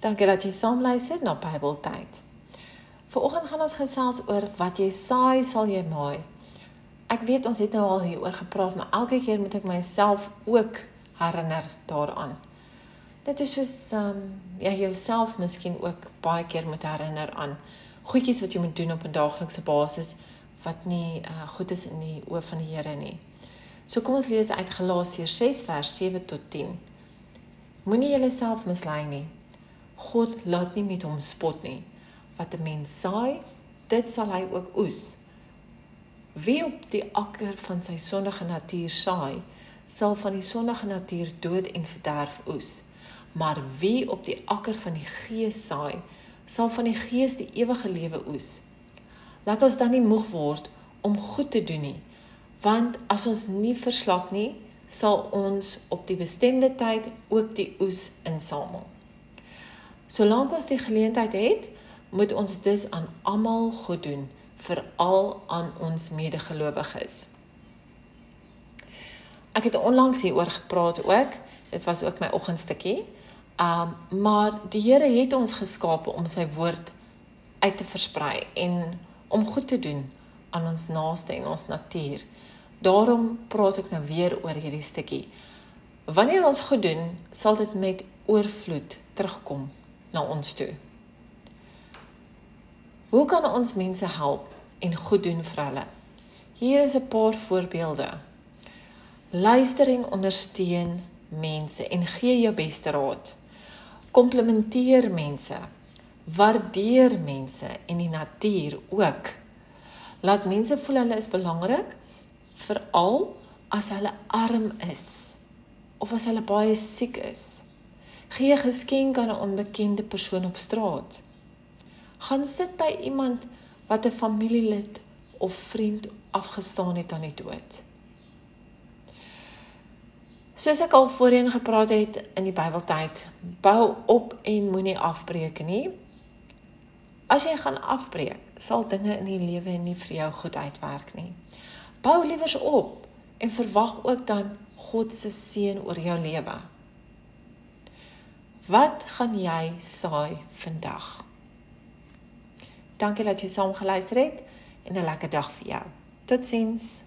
Dankie dat jy saam luister na Bybeltyd. Vanoggend gaan ons gesels oor wat jy saai, sal jy maai. Ek weet ons het nou al hieroor gepraat, maar elke keer moet ek myself ook herinner daaraan. Dit is soos um ja jouself miskien ook baie keer moet herinner aan goedjies wat jy moet doen op 'n daaglikse basis wat nie uh, goed is in die oë van die Here nie. So kom ons lees uit Galasiërs 6 vers 7 tot 10. Moenie jouself mislei nie. God laat nie met hom spot nie. Wat 'n mens saai, dit sal hy ook oes. Wie op die akker van sy sondige natuur saai, sal van die sondige natuur dood en verderf oes. Maar wie op die akker van die gees saai, sal van die gees die ewige lewe oes. Laat ons dan nie moeg word om goed te doen nie, want as ons nie verslap nie, sal ons op die bestemde tyd ook die oes insamel. Solank ons die geleentheid het, moet ons dus aan almal goed doen, veral aan ons medegelowiges. Ek het onlangs hieroor gepraat ook. Dit was ook my oggendstukkie. Um maar die Here het ons geskape om sy woord uit te versprei en om goed te doen aan ons naaste en ons natuur. Daarom praat ek nou weer oor hierdie stukkie. Wanneer ons goed doen, sal dit met oorvloed terugkom na ons toe. Hoe kan ons mense help en goed doen vir hulle? Hier is 'n paar voorbeelde. Luister en ondersteun mense en gee jou beste raad. Komplimenteer mense. Waardeer mense en die natuur ook. Laat mense voel hulle is belangrik veral as hulle arm is of as hulle baie siek is. Gee 'n geskenk aan 'n onbekende persoon op straat. Gaan sit by iemand wat 'n familielid of vriend afgestaan het aan die dood. Soos ek al voorheen gepraat het in die Bybeltyd, bou op en moenie afbreek nie. As jy gaan afbreek, sal dinge in die lewe nie vir jou goed uitwerk nie. Bou liewers op en verwag ook dan God se seën oor jou lewe. Wat gaan jy saai vandag? Dankie dat jy saam geluister het en 'n lekker dag vir jou. Totsiens.